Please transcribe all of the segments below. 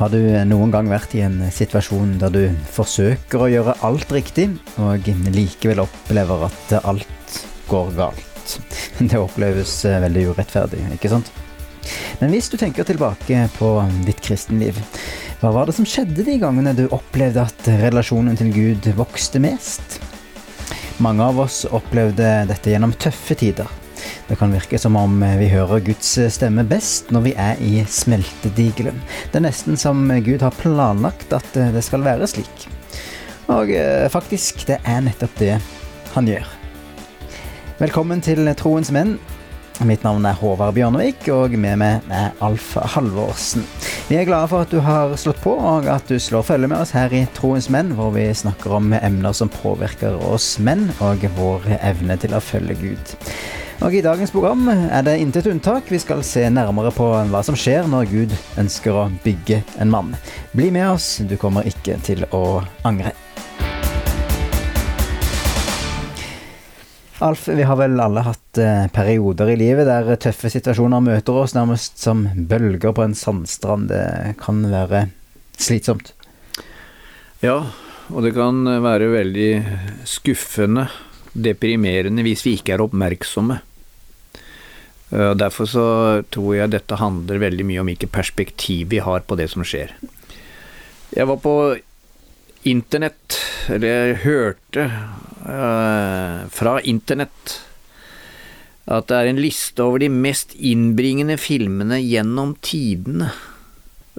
Har du noen gang vært i en situasjon der du forsøker å gjøre alt riktig, og likevel opplever at alt går galt? Det oppleves veldig urettferdig, ikke sant? Men hvis du tenker tilbake på ditt kristenliv, hva var det som skjedde de gangene du opplevde at relasjonen til Gud vokste mest? Mange av oss opplevde dette gjennom tøffe tider. Det kan virke som om vi hører Guds stemme best når vi er i smeltedigelen. Det er nesten som Gud har planlagt at det skal være slik. Og eh, faktisk, det er nettopp det han gjør. Velkommen til Troens menn. Mitt navn er Håvard Bjørnevik, og med meg er Alf Halvorsen. Vi er glade for at du har slått på, og at du slår følge med oss her i Troens menn, hvor vi snakker om emner som påvirker oss menn, og vår evne til å følge Gud. Og I dagens program er det intet unntak. Vi skal se nærmere på hva som skjer når Gud ønsker å bygge en mann. Bli med oss, du kommer ikke til å angre. Alf, vi har vel alle hatt eh, perioder i livet der tøffe situasjoner møter oss nærmest som bølger på en sandstrand. Det kan være slitsomt. Ja, og det kan være veldig skuffende, deprimerende, hvis vi ikke er oppmerksomme. Eh, derfor så tror jeg dette handler veldig mye om hvilket perspektiv vi har på det som skjer. Jeg var på internett, eller jeg hørte uh, fra internett at det er en liste over de mest innbringende filmene gjennom tidene.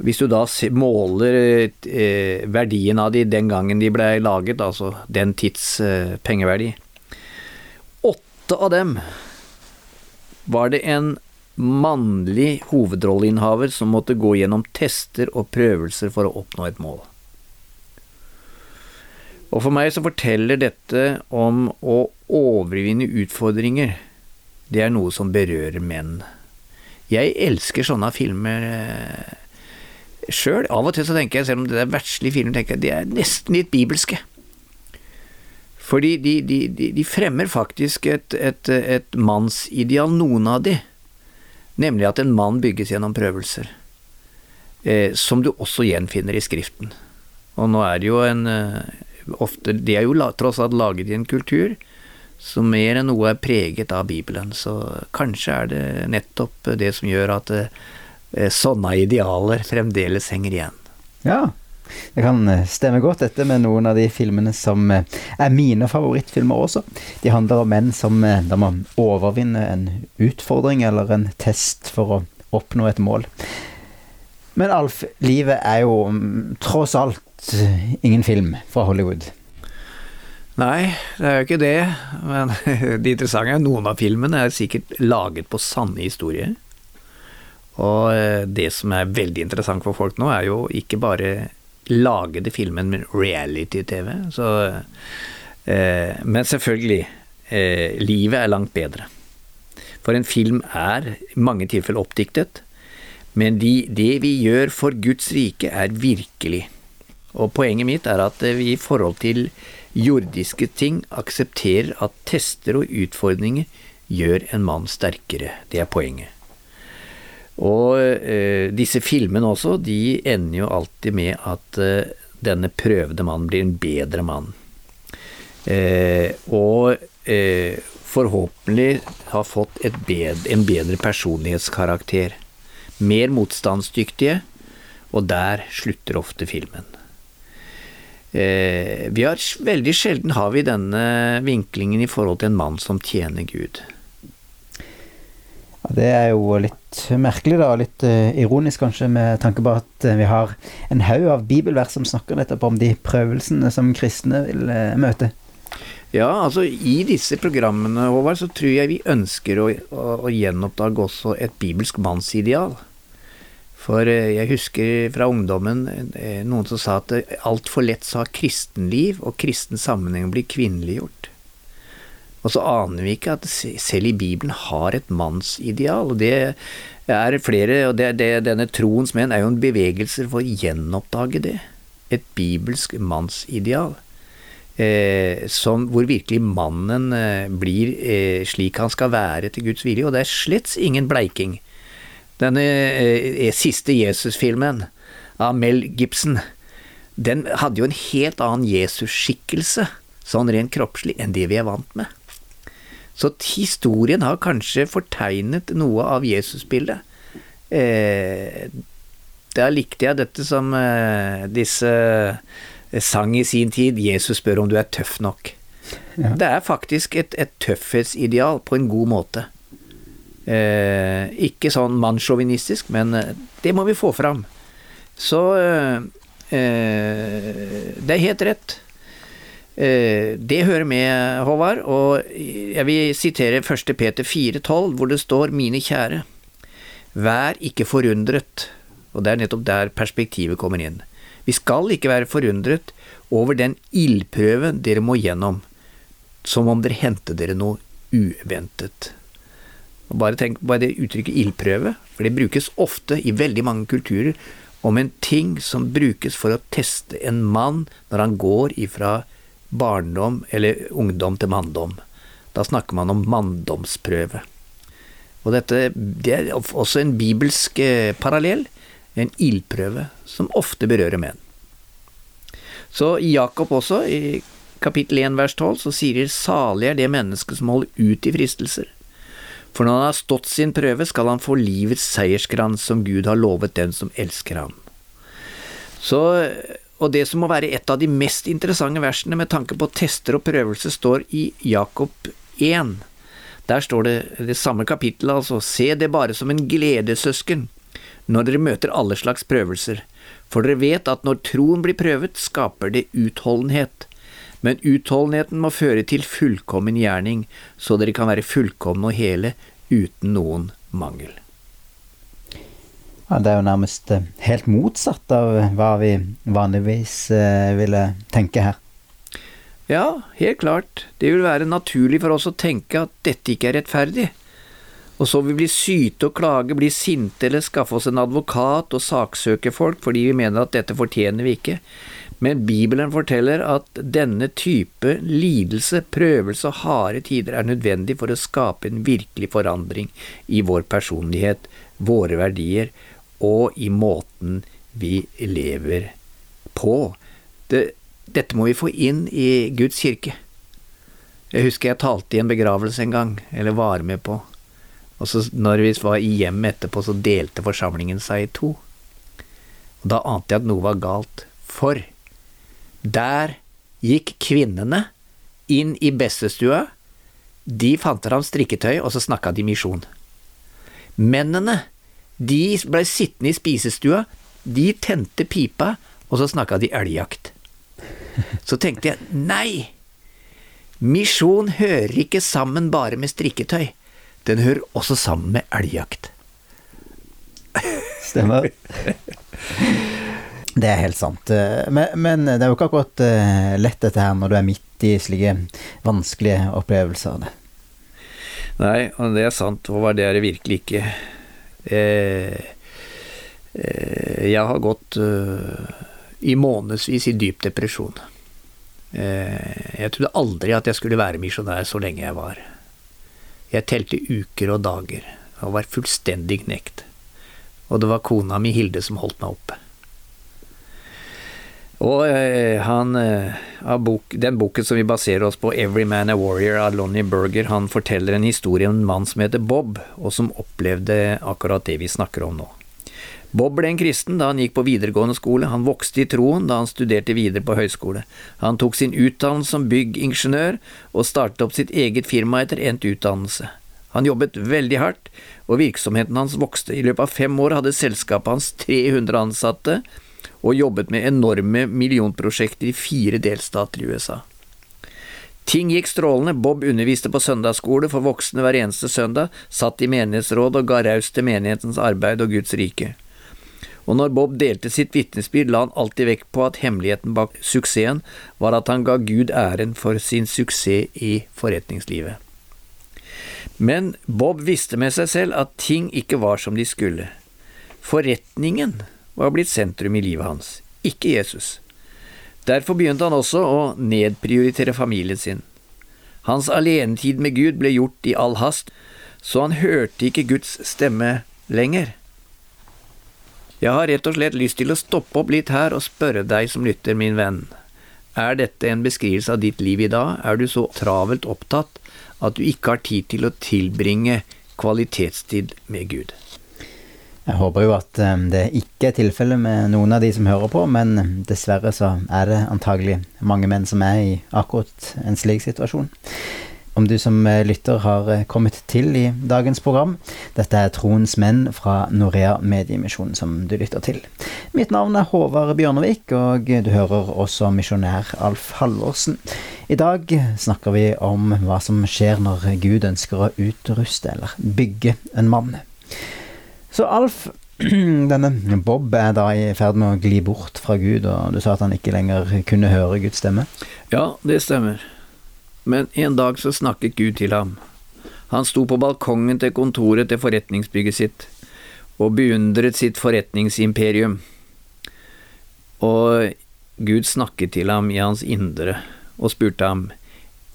Hvis du da måler eh, verdien av de den gangen de ble laget, altså den tids eh, pengeverdi Åtte av dem var det en mannlig hovedrolleinnehaver som måtte gå gjennom tester og prøvelser for å oppnå et mål. Og for meg så forteller dette om å overvinne utfordringer. Det er noe som berører menn. Jeg elsker sånne filmer eh, sjøl. Av og til så tenker jeg, selv om det er verdslige filmer, tenker jeg de er nesten litt bibelske. Fordi de, de, de, fremmer faktisk et, et, et mannsideal, noen av de. Nemlig at en mann bygges gjennom prøvelser. Eh, som du også gjenfinner i Skriften. Og nå er det jo en eh, ofte, De er jo tross alt laget i en kultur som mer enn noe er preget av Bibelen. Så kanskje er det nettopp det som gjør at eh, sånne idealer fremdeles henger igjen. Ja, det kan eh, stemme godt, dette med noen av de filmene som eh, er mine favorittfilmer også. De handler om menn som eh, da må overvinne en utfordring eller en test for å oppnå et mål. Men Alf, livet er jo mm, tross alt ingen film fra Hollywood. Nei, det er jo ikke det. Men det interessante er noen av filmene er sikkert laget på sanne historier. Og det som er veldig interessant for folk nå, er jo ikke bare lagede filmen med reality-TV. eh, Men selvfølgelig, eh, livet er langt bedre. For en film er i mange tilfeller oppdiktet, men de, det vi gjør for Guds rike, er virkelig. Og poenget mitt er at vi i forhold til jordiske ting aksepterer at tester og utfordringer gjør en mann sterkere. Det er poenget. Og eh, disse filmene også, de ender jo alltid med at eh, denne prøvde mannen blir en bedre mann. Eh, og eh, forhåpentlig har fått bedre, en bedre personlighetskarakter. Mer motstandsdyktige, og der slutter ofte filmen. Eh, vi har, veldig sjelden har vi denne vinklingen i forhold til en mann som tjener Gud. Det er jo litt merkelig, da, litt uh, ironisk kanskje, med tanke på at uh, vi har en haug av bibelvers som snakker nettopp om de prøvelsene som kristne vil uh, møte. Ja, altså i disse programmene, Håvard, så tror jeg vi ønsker å, å, å gjenoppdage også et bibelsk mannsideal. For jeg husker fra ungdommen noen som sa at altfor lett så har kristenliv og kristen sammenheng blitt kvinneliggjort. Og så aner vi ikke at selv i Bibelen har et mannsideal. og det er flere, og det, det, denne troens menn er jo en bevegelse for å gjenoppdage det. Et bibelsk mannsideal. Eh, som, hvor virkelig mannen eh, blir eh, slik han skal være til Guds vilje. Og det er slett ingen bleiking. Denne eh, siste Jesus-filmen av Mel Gibson, den hadde jo en helt annen Jesus-skikkelse, sånn rent kroppslig, enn det vi er vant med. Så historien har kanskje fortegnet noe av Jesusbildet. Eh, da likte jeg dette som eh, disse eh, sang i sin tid, 'Jesus spør om du er tøff nok'. Ja. Det er faktisk et, et, tøffhetsideal på en god måte. Eh, ikke sånn mannssjåvinistisk, men eh, det må vi få fram. Så eh, eh det er helt rett. Eh, det hører med, Håvard, og jeg vil sitere 1. Peter 4,12, hvor det står 'Mine kjære, vær ikke forundret', og det er nettopp der perspektivet kommer inn. Vi skal ikke være forundret over den ildprøven dere må gjennom, som om dere hentet dere noe uventet. Og bare tenk på det uttrykket ildprøve, for det brukes ofte i veldig mange kulturer om en ting som brukes for å teste en mann når han går ifra barndom eller ungdom til manndom. Da snakker man om manndomsprøve. Og dette det er også en bibelsk eh, parallell, en ildprøve, som ofte berører menn. Så i Jakob også, i kapittel 1 vers 12, så sier de salig er det mennesket som holder ut i fristelser. For når han har stått sin prøve, skal han få livets seierskrans som Gud har lovet den som elsker ham. Så, og det som må være et av de mest interessante versene med tanke på tester og prøvelse, står i Jakob 1. Der står det det samme kapittelet, altså, se det bare som en glede, søsken, når dere møter alle slags prøvelser, for dere vet at når troen blir prøvet, skaper det utholdenhet men utholdenheten må føre til fullkommen gjerning, så dere kan være fullkomne og hele uten noen mangel. Ja, det er jo nærmest eh, helt motsatt av hva vi vanligvis eh, ville tenke her. Ja, helt klart. Det vil være naturlig for oss å tenke at dette ikke er rettferdig. Og så vil vi syte og klage, bli sinte eller skaffe oss en advokat og saksøke folk fordi vi mener at dette fortjener vi ikke. Men Bibelen forteller at denne type lidelse, prøvelse og harde tider er nødvendig for å skape en virkelig forandring i vår personlighet, våre verdier og i måten vi lever på. Det, dette må vi få inn i Guds kirke. Jeg husker jeg talte i en begravelse en gang, eller var med på, og så når vi var i hjemmet etterpå, så delte forsamlingen seg i to. Og da ante jeg at noe var galt, for der gikk kvinnene inn i bestestua, de fant fram strikketøy, og så snakka de misjon. Mennene, de blei sittende i spisestua, de tente pipa, og så snakka de elgjakt. Så tenkte jeg nei, misjon hører ikke sammen bare med strikketøy, den hører også sammen med elgjakt. Stemmer. Det er helt sant. Men, men, det er jo ikke akkurat eh, lett dette her når du er midt i slike vanskelige opplevelser. Nei, og det er sant, og det er det virkelig ikke. Eh, eh, jeg har gått uh, i månedsvis i dyp depresjon. Eh, jeg trodde aldri at jeg skulle være misjonær så lenge jeg var. Jeg telte uker og dager, og var fullstendig knekt. Og det var kona mi Hilde som holdt meg oppe. Og eh, han, eh, bok, Den boken som vi baserer oss på, 'Every Man a Warrior' av Lonnie Berger, han forteller en historie om en mann som heter Bob, og som opplevde akkurat det vi snakker om nå. Bob ble en kristen da han gikk på videregående skole, han vokste i troen da han studerte videre på høyskole. Han tok sin utdannelse som byggingeniør, og startet opp sitt eget firma etter endt utdannelse. Han jobbet veldig hardt, og virksomheten hans vokste. I løpet av fem år hadde selskapet hans 300 ansatte, og jobbet med enorme millionprosjekter i fire delstater i USA. Ting gikk strålende, Bob underviste på søndagsskole for voksne hver eneste søndag, satt i menighetsråd og ga raust til menighetens arbeid og Guds rike. Og når Bob delte sitt vitnesbyrd, la han alltid vekt på at hemmeligheten bak suksessen var at han ga Gud æren for sin suksess i forretningslivet. Men Bob visste med seg selv at ting ikke var som de skulle. Forretningen var blitt sentrum i livet hans, ikke Jesus. Derfor begynte han også å nedprioritere familien sin. Hans alenetid med Gud ble gjort i all hast, så han hørte ikke Guds stemme lenger. Jeg har rett og slett lyst til å stoppe opp litt her og spørre deg som lytter, min venn. Er dette en beskrivelse av ditt liv i dag? Er du så travelt opptatt at du ikke har tid til å tilbringe kvalitetstid med Gud? Jeg håper jo at eh, det ikke er tilfellet med noen av de som hører på, men dessverre så er det antagelig mange menn som er i akkurat en slik situasjon. Om du som eh, lytter har eh, kommet til i dagens program. Dette er Troens menn fra Norea Mediemisjon som du lytter til. Mitt navn er Håvard Bjørnevik, og du hører også misjonær Alf Halvorsen. I dag snakker vi om hva som skjer når Gud ønsker å utruste eller bygge en mann. Så Alf, denne Bob er da i ferd med å gli bort fra Gud, og du sa at han ikke lenger kunne høre Guds stemme? Ja, det stemmer. Men en dag så snakket Gud til ham. Han sto på balkongen til kontoret til forretningsbygget sitt og beundret sitt forretningsimperium. Og Gud snakket til ham i hans indre og spurte ham,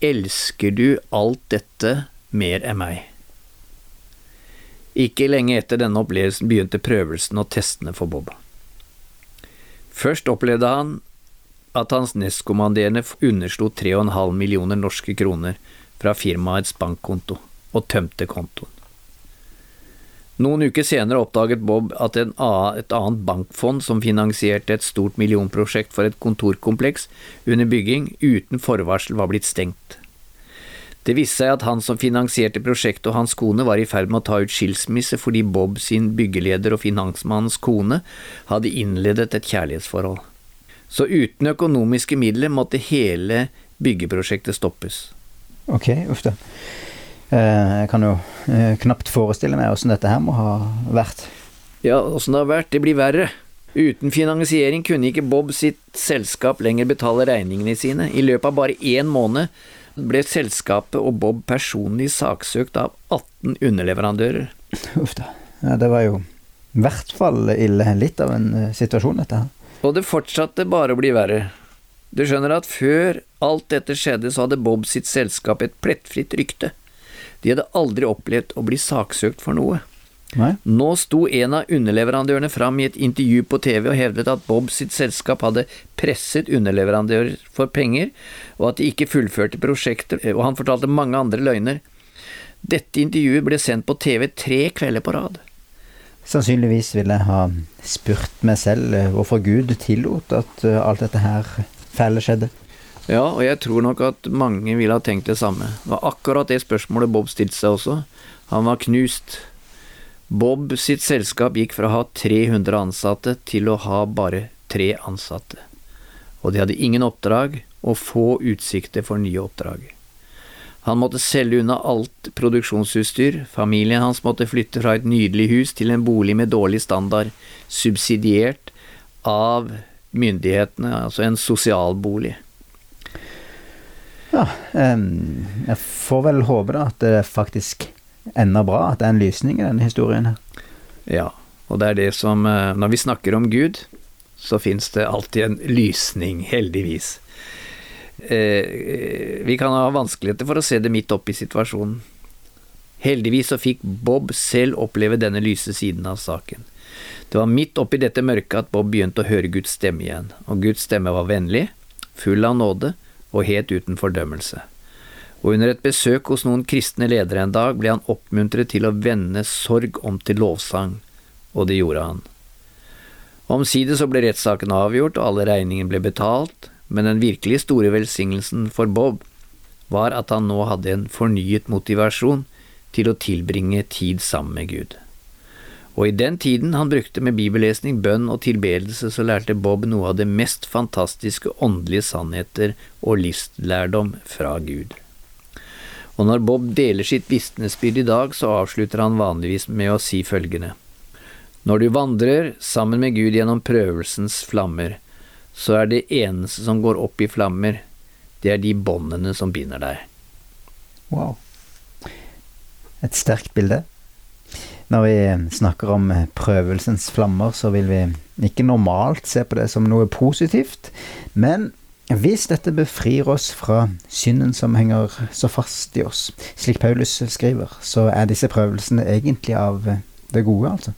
Elsker du alt dette mer enn meg? Ikke lenge etter denne opplevelsen begynte prøvelsen og testene for Bob. Først opplevde han at hans nestkommanderende underslo 3,5 millioner norske kroner fra firmaets bankkonto, og tømte kontoen. Noen uker senere oppdaget Bob at et annet bankfond som finansierte et stort millionprosjekt for et kontorkompleks under bygging, uten forvarsel var blitt stengt. Det viste seg at han som finansierte prosjektet og hans kone var i ferd med å ta ut skilsmisse fordi Bob sin byggeleder og finansmannens kone hadde innledet et kjærlighetsforhold. Så uten økonomiske midler måtte hele byggeprosjektet stoppes. Ok, uff da. Eh, jeg kan jo eh, knapt forestille meg åssen dette her må ha vært. Ja, åssen det har vært. Det blir verre. Uten finansiering kunne ikke Bob sitt selskap lenger betale regningene sine. I løpet av bare én måned ble selskapet og Bob personlig saksøkt av 18 underleverandører. Uff da. Ja, det var jo i hvert fall ille. Litt av en uh, situasjon, dette her. Og det fortsatte bare å bli verre. Du skjønner at før alt dette skjedde, så hadde Bob sitt selskap et plettfritt rykte. De hadde aldri opplevd å bli saksøkt for noe. Nei. Nå sto en av underleverandørene fram i et intervju på TV og hevdet at Bob sitt selskap hadde presset underleverandører for penger, og at de ikke fullførte prosjekter, og han fortalte mange andre løgner. Dette intervjuet ble sendt på TV tre kvelder på rad. Sannsynligvis ville jeg ha spurt meg selv eh, hvorfor Gud tillot at eh, alt dette her fæle skjedde. Ja, og jeg tror nok at mange ville ha tenkt det samme. Det var akkurat det spørsmålet Bob stilte seg også. Han var knust. Bob sitt selskap gikk fra å ha 300 ansatte til å ha bare tre ansatte. Og de hadde ingen oppdrag og få utsikter for nye oppdrag. Han måtte selge unna alt produksjonsutstyr, familien hans måtte flytte fra et nydelig hus til en bolig med dårlig standard, subsidiert av myndighetene, altså en sosialbolig. Ja, jeg får vel håpe da at det faktisk ender bra, at det er en lysning i denne historien her. Ja, og det er det som eh, Når vi snakker om Gud, så fins det alltid en lysning, heldigvis. Eh, vi kan ha vanskeligheter for å se det midt oppi situasjonen. Heldigvis så fikk Bob selv oppleve denne lyse siden av saken. Det var midt oppi dette mørket at Bob begynte å høre Guds stemme igjen, og Guds stemme var vennlig, full av nåde og helt uten fordømmelse. Og under et besøk hos noen kristne ledere en dag ble han oppmuntret til å vende sorg om til lovsang, og det gjorde han. Omsider så ble rettssaken avgjort, og alle regningene ble betalt, men den virkelig store velsignelsen for Bob var at han nå hadde en fornyet motivasjon til å tilbringe tid sammen med Gud. Og i den tiden han brukte med bibellesning, bønn og tilbedelse, så lærte Bob noe av det mest fantastiske åndelige sannheter og livslærdom fra Gud. Og når Bob deler sitt vitnesbyrd i dag, så avslutter han vanligvis med å si følgende. Når du vandrer sammen med Gud gjennom prøvelsens flammer, så er det eneste som går opp i flammer, det er de båndene som binder deg. Wow. Et sterkt bilde. Når vi snakker om prøvelsens flammer, så vil vi ikke normalt se på det som noe positivt, men hvis dette befrir oss fra synden som henger så fast i oss, slik Paulus skriver, så er disse prøvelsene egentlig av det gode, altså.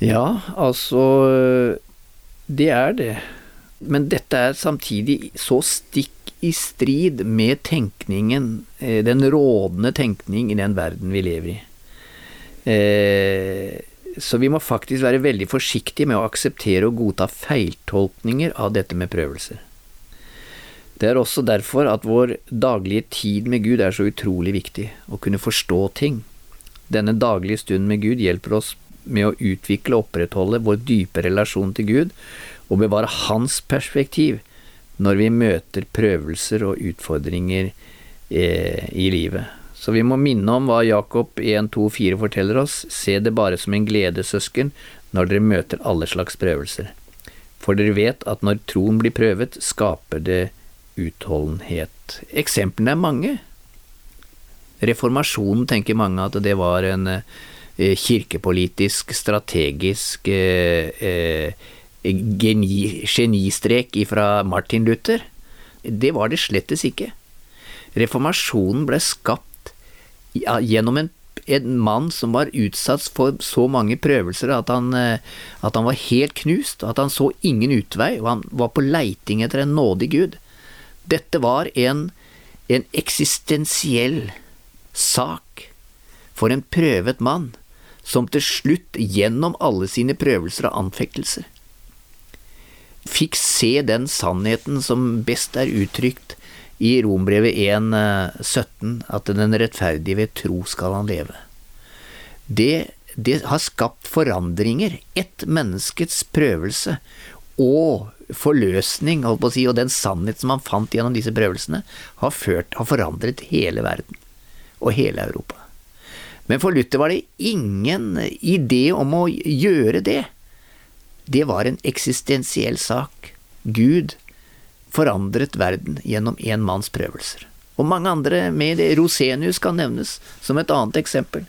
Ja, altså Det er det. Men dette er samtidig så stikk i strid med tenkningen, eh, den rådende tenkning i den verden vi lever i. Eh, så vi må faktisk være veldig forsiktige med å akseptere og godta feiltolkninger av dette med prøvelser. Det er også derfor at vår daglige tid med Gud er så utrolig viktig, å kunne forstå ting. Denne daglige stunden med Gud hjelper oss med å utvikle og opprettholde vår dype relasjon til Gud, og bevare hans perspektiv når vi møter prøvelser og utfordringer eh, i livet. Så vi må minne om hva Jakob 1.2.4 forteller oss, se det bare som en glede, søsken, når dere møter alle slags prøvelser. For dere vet at når troen blir prøvet, skaper det utholdenhet. Eksemplene er mange. Reformasjonen tenker mange at det var en eh, kirkepolitisk, strategisk eh, eh, geni, genistrek fra Martin Luther. Det var det slettes ikke. Reformasjonen ble skapt gjennom en, en, mann som var utsatt for så mange prøvelser at han, eh, at han var helt knust, at han så ingen utvei, og han var på leiting etter en nådig Gud. Dette var en, en eksistensiell sak for en prøvet mann, som til slutt, gjennom alle sine prøvelser og anfektelser, fikk se den sannheten som best er uttrykt i Rombrevet 1,17 at den rettferdige ved tro skal han leve. Det, det har skapt forandringer. Ett menneskets prøvelse og forløsning, holdt på å si, og den sannhet som han fant gjennom disse prøvelsene, har, ført, har forandret hele verden og hele Europa. Men for Luther var det ingen idé om å gjøre det. Det var en eksistensiell sak. Gud forandret verden gjennom én manns prøvelser. Og mange andre med Rosenius kan nevnes som et annet eksempel.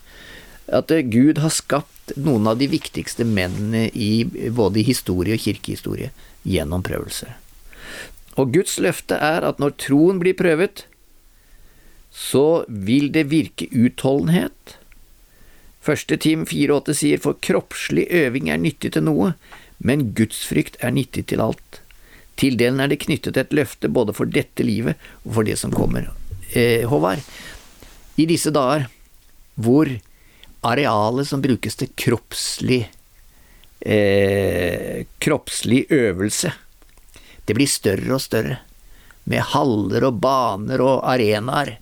At eh, Gud har skapt noen av de viktigste mennene i både historie og kirkehistorie gjennom prøvelser. Og Guds løfte er at når troen blir prøvet, så vil det virke utholdenhet. Første Tim 4,8 sier for kroppslig øving er nyttig til noe, men gudsfrykt er nyttig til alt. Til den er det knyttet et løfte både for dette livet og for det som kommer. Eh, Håvard, i disse dager hvor arealet som brukes til kroppslig eh, kroppslig øvelse, det blir større og større, med haller og baner og arenaer,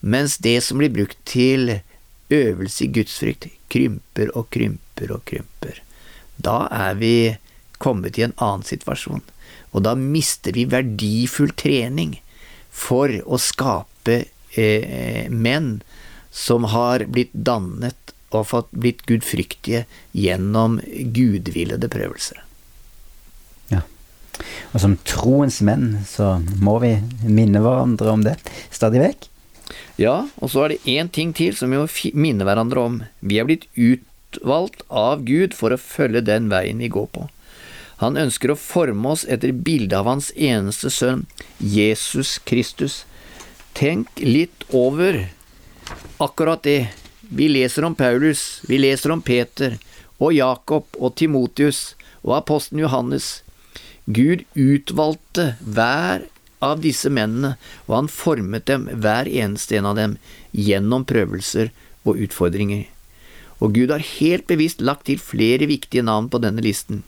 mens det som blir brukt til øvelse i gudsfrykt, krymper og krymper og krymper. Da er vi kommet i en annen situasjon. Og da mister vi verdifull trening for å skape eh, menn som har blitt dannet og fått blitt gudfryktige gjennom gudvillede prøvelser. Ja. Og som troens menn så må vi minne hverandre om det stadig vekk. Ja, og så er det én ting til som vi må minne hverandre om. Vi er blitt utvalgt av Gud for å følge den veien vi går på. Han ønsker å forme oss etter bildet av hans eneste sønn, Jesus Kristus. Tenk litt over akkurat det. Vi leser om Paulus, vi leser om Peter og Jakob og Timotius og apostelen Johannes. Gud utvalgte hver av disse mennene, og han formet dem, hver eneste en av dem, gjennom prøvelser og utfordringer. Og Gud har helt bevisst lagt til flere viktige navn på denne listen.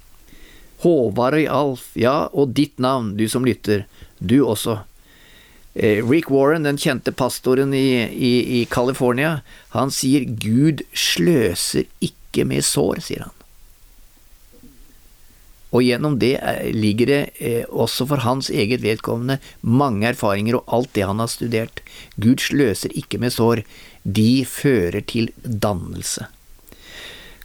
Håvard og Alf, ja, og ditt navn, du som lytter, du også. Eh, Rick Warren, den kjente pastoren i, i, i California, han sier Gud sløser ikke med sår, sier han. Og gjennom det eh, ligger det eh, også for hans eget vedkommende mange erfaringer og alt det han har studert. Gud sløser ikke med sår, de fører til dannelse.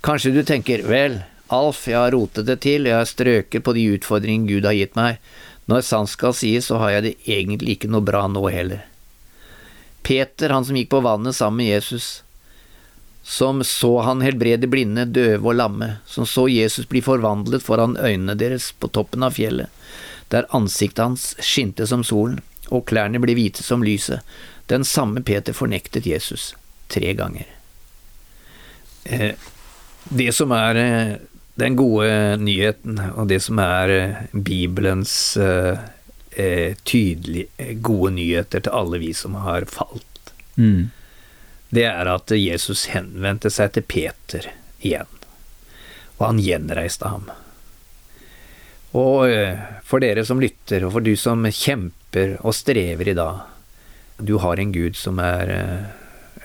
Kanskje du tenker, vel, Alf, jeg har rotet det til, jeg har strøket på de utfordringene Gud har gitt meg. Når sant skal sies, så har jeg det egentlig ikke noe bra nå heller. Peter, han som gikk på vannet sammen med Jesus, som så han helbrede blinde, døve og lamme, som så Jesus bli forvandlet foran øynene deres på toppen av fjellet, der ansiktet hans skinte som solen og klærne ble hvite som lyset, den samme Peter fornektet Jesus tre ganger. Eh, det som er eh, den gode nyheten, og det som er eh, Bibelens eh, eh, tydelige, eh, gode nyheter til alle vi som har falt, Mm. det er at Jesus henvendte seg til Peter igjen, og han gjenreiste ham. Og for dere som lytter, og for du som kjemper og strever i dag, du har en Gud som er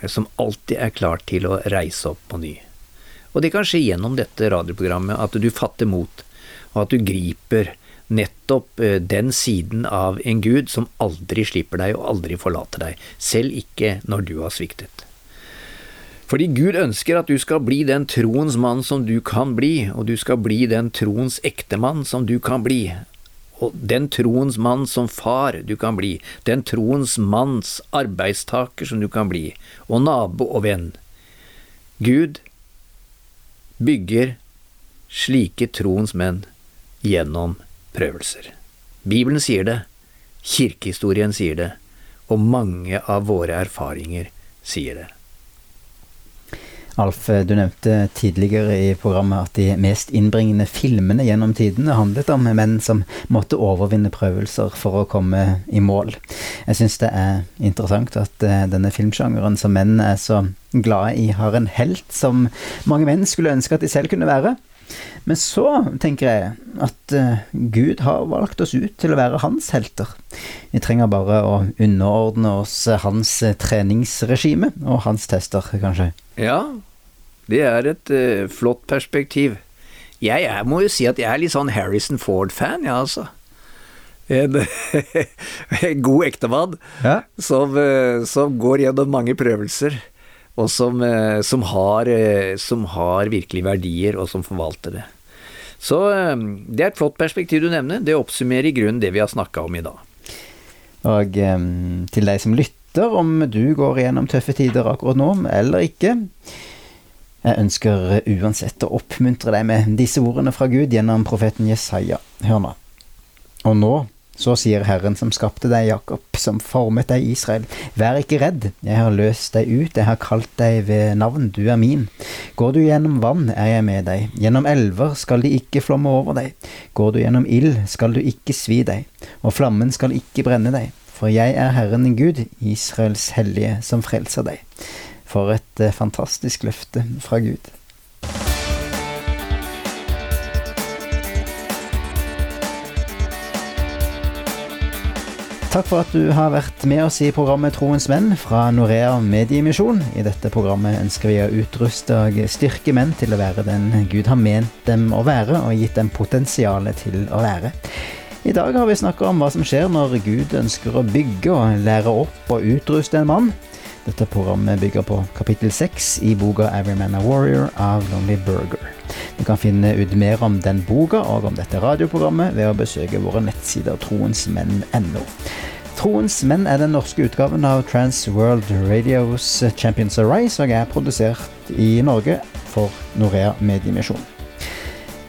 som alltid er klar til å reise opp på ny. Og det kan skje gjennom dette radioprogrammet at du fatter mot, og at du griper nettopp eh, den siden av en Gud som aldri slipper deg og aldri forlater deg, selv ikke når du har sviktet. Fordi Gud ønsker at du skal bli den troens mann som du kan bli, og du skal bli den troens ektemann som du kan bli, og den troens mann som far du kan bli, den troens manns arbeidstaker som du kan bli, og nabo og venn. Gud bygger slike troens menn gjennom prøvelser. Bibelen sier det, kirkehistorien sier det, og mange av våre erfaringer sier det. Alf, du nevnte tidligere i programmet at de mest innbringende filmene gjennom tidene handlet om menn som måtte overvinne prøvelser for å komme i mål. Jeg syns det er interessant at eh, denne filmsjangeren som menn er så glade i, har en helt som mange menn skulle ønske at de selv kunne være. Men så tenker jeg at uh, Gud har valgt oss ut til å være hans helter. Vi trenger bare å underordne oss hans treningsregime og hans tester, kanskje. Ja, det er et uh, flott perspektiv. Jeg, jeg, må jo si at jeg er litt sånn Harrison Ford-fan, ja, altså. En, en god ektemann Ja. som, som går gjennom mange prøvelser og som, som, har, som, har, virkelig verdier, og som forvalter det. Så det er et flott perspektiv du nevner. Det oppsummerer i grunnen det vi har snakka om i dag. Og til deg som lytter, om du går gjennom tøffe tider akkurat nå, eller ikke Jeg ønsker uansett å oppmuntre deg med disse ordene fra Gud gjennom profeten Jesaja. Hør nå. Og nå så sier Herren som skapte deg, Jakob, som formet deg, Israel, vær ikke redd, jeg har løst deg ut, jeg har kalt deg ved navn, du er min. Går du gjennom vann, er jeg med deg, gjennom elver skal de ikke flomme over deg, går du gjennom ild, skal du ikke svi deg, og flammen skal ikke brenne deg, for jeg er Herren din Gud, Israels hellige, som frelser deg. For et eh, fantastisk løfte fra Gud. Takk for at du har vært med oss i programmet Troens menn fra Norea Mediemisjon. I dette programmet ønsker vi å utruste og styrke menn til å være den Gud har ment dem å være, og gitt dem potensialet til å være. I dag har vi snakka om hva som skjer når Gud ønsker å bygge og lære opp og utruste en mann. Dette programmet bygger på kapittel seks i boka 'Every Man a Warrior' av Lonely Burger. Du kan finne ut mer om den boka og om dette radioprogrammet ved å besøke våre nettsider troensmenn.no. Troens menn er den norske utgaven av Trans World Radios Champions Arise og er produsert i Norge for Norea Mediemisjon.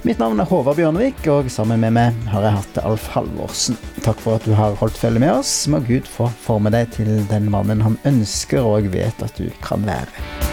Mitt navn er Håvard Bjørnevik, og sammen med meg har jeg hatt Alf Halvorsen. Takk for at du har holdt følge med oss. Må Gud få forme deg til den mannen han ønsker og vet at du kan være.